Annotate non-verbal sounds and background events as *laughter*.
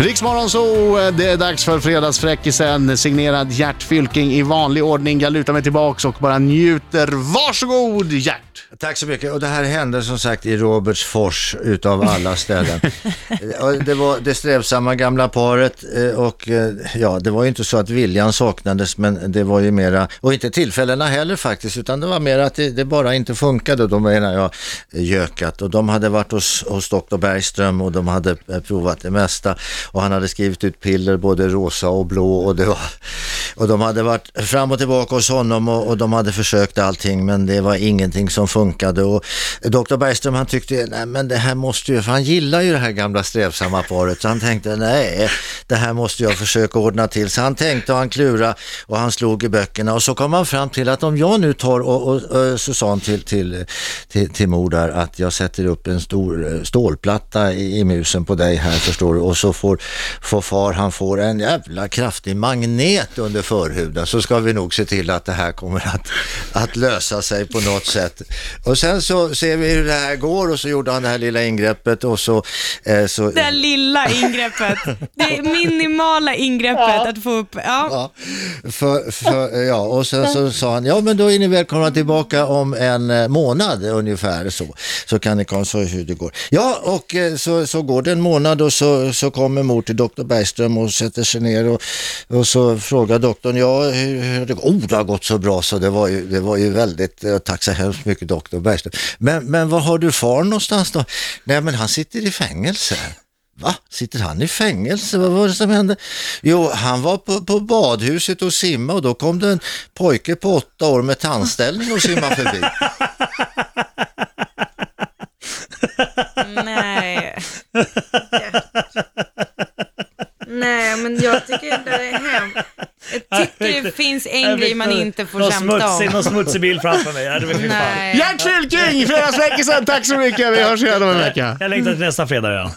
Riksmorgon så det är dags för fredagsfräckisen. Signerad Gert Fylking i vanlig ordning. Jag lutar mig tillbaks och bara njuter. Varsågod Gert! Tack så mycket. Och det här hände som sagt i Robertsfors utav alla ställen. *laughs* Det var det strävsamma gamla paret eh, och eh, ja, det var ju inte så att viljan saknades men det var ju mera, och inte tillfällena heller faktiskt, utan det var mer att det, det bara inte funkade. Då menar jag gökat och de hade varit hos, hos Dr. Bergström och de hade eh, provat det mesta och han hade skrivit ut piller både rosa och blå och det var och de hade varit fram och tillbaka hos honom och, och de hade försökt allting men det var ingenting som funkade och Dr. Bergström han tyckte, nej men det här måste ju, för han gillar ju det här gamla strävsamma paret så han tänkte, nej det här måste jag försöka ordna till. Så han tänkte och han klura och han slog i böckerna och så kom han fram till att om jag nu tar och, och, och så sa han till, till, till, till mor där att jag sätter upp en stor eh, stålplatta i, i musen på dig här förstår du och så får, får far, han får en jävla kraftig magnet under förhuden så ska vi nog se till att det här kommer att, att lösa sig på något sätt. Och sen så ser vi hur det här går och så gjorde han det här lilla ingreppet och så... Eh, så Det lilla ingreppet. Det minimala ingreppet att få upp, ja. Ja, för, för, ja, och sen så sa han, ja men då är ni välkomna tillbaka om en eh, månad ungefär så. Så kan ni kolla hur det går. Ja, och eh, så, så går det en månad och så, så kommer mor till doktor Bergström och sätter sig ner och, och så frågar doktorn, ja hur, hur det? Oh, det har gått så bra så det var ju, det var ju väldigt, eh, tack så hemskt mycket doktor Bergström. Men, men var har du far någonstans då? Nej men han sitter i fängelse. Va? Sitter han i fängelse? Vad var det som hände? Jo, han var på, på badhuset och simma och då kom det en pojke på åtta år med tandställning och simma förbi. Nej. Nej, men jag tycker det är hemskt. Jag tycker det finns en grej man inte får någon skämta smutsig, om. Någon smutsig bild framför mig. Ja, det var fy fan. Nej. Gert Fylking, fredagsfräckisen. Tack så mycket. Vi hörs igen om en vecka. Jag längtar till nästa fredag, ja.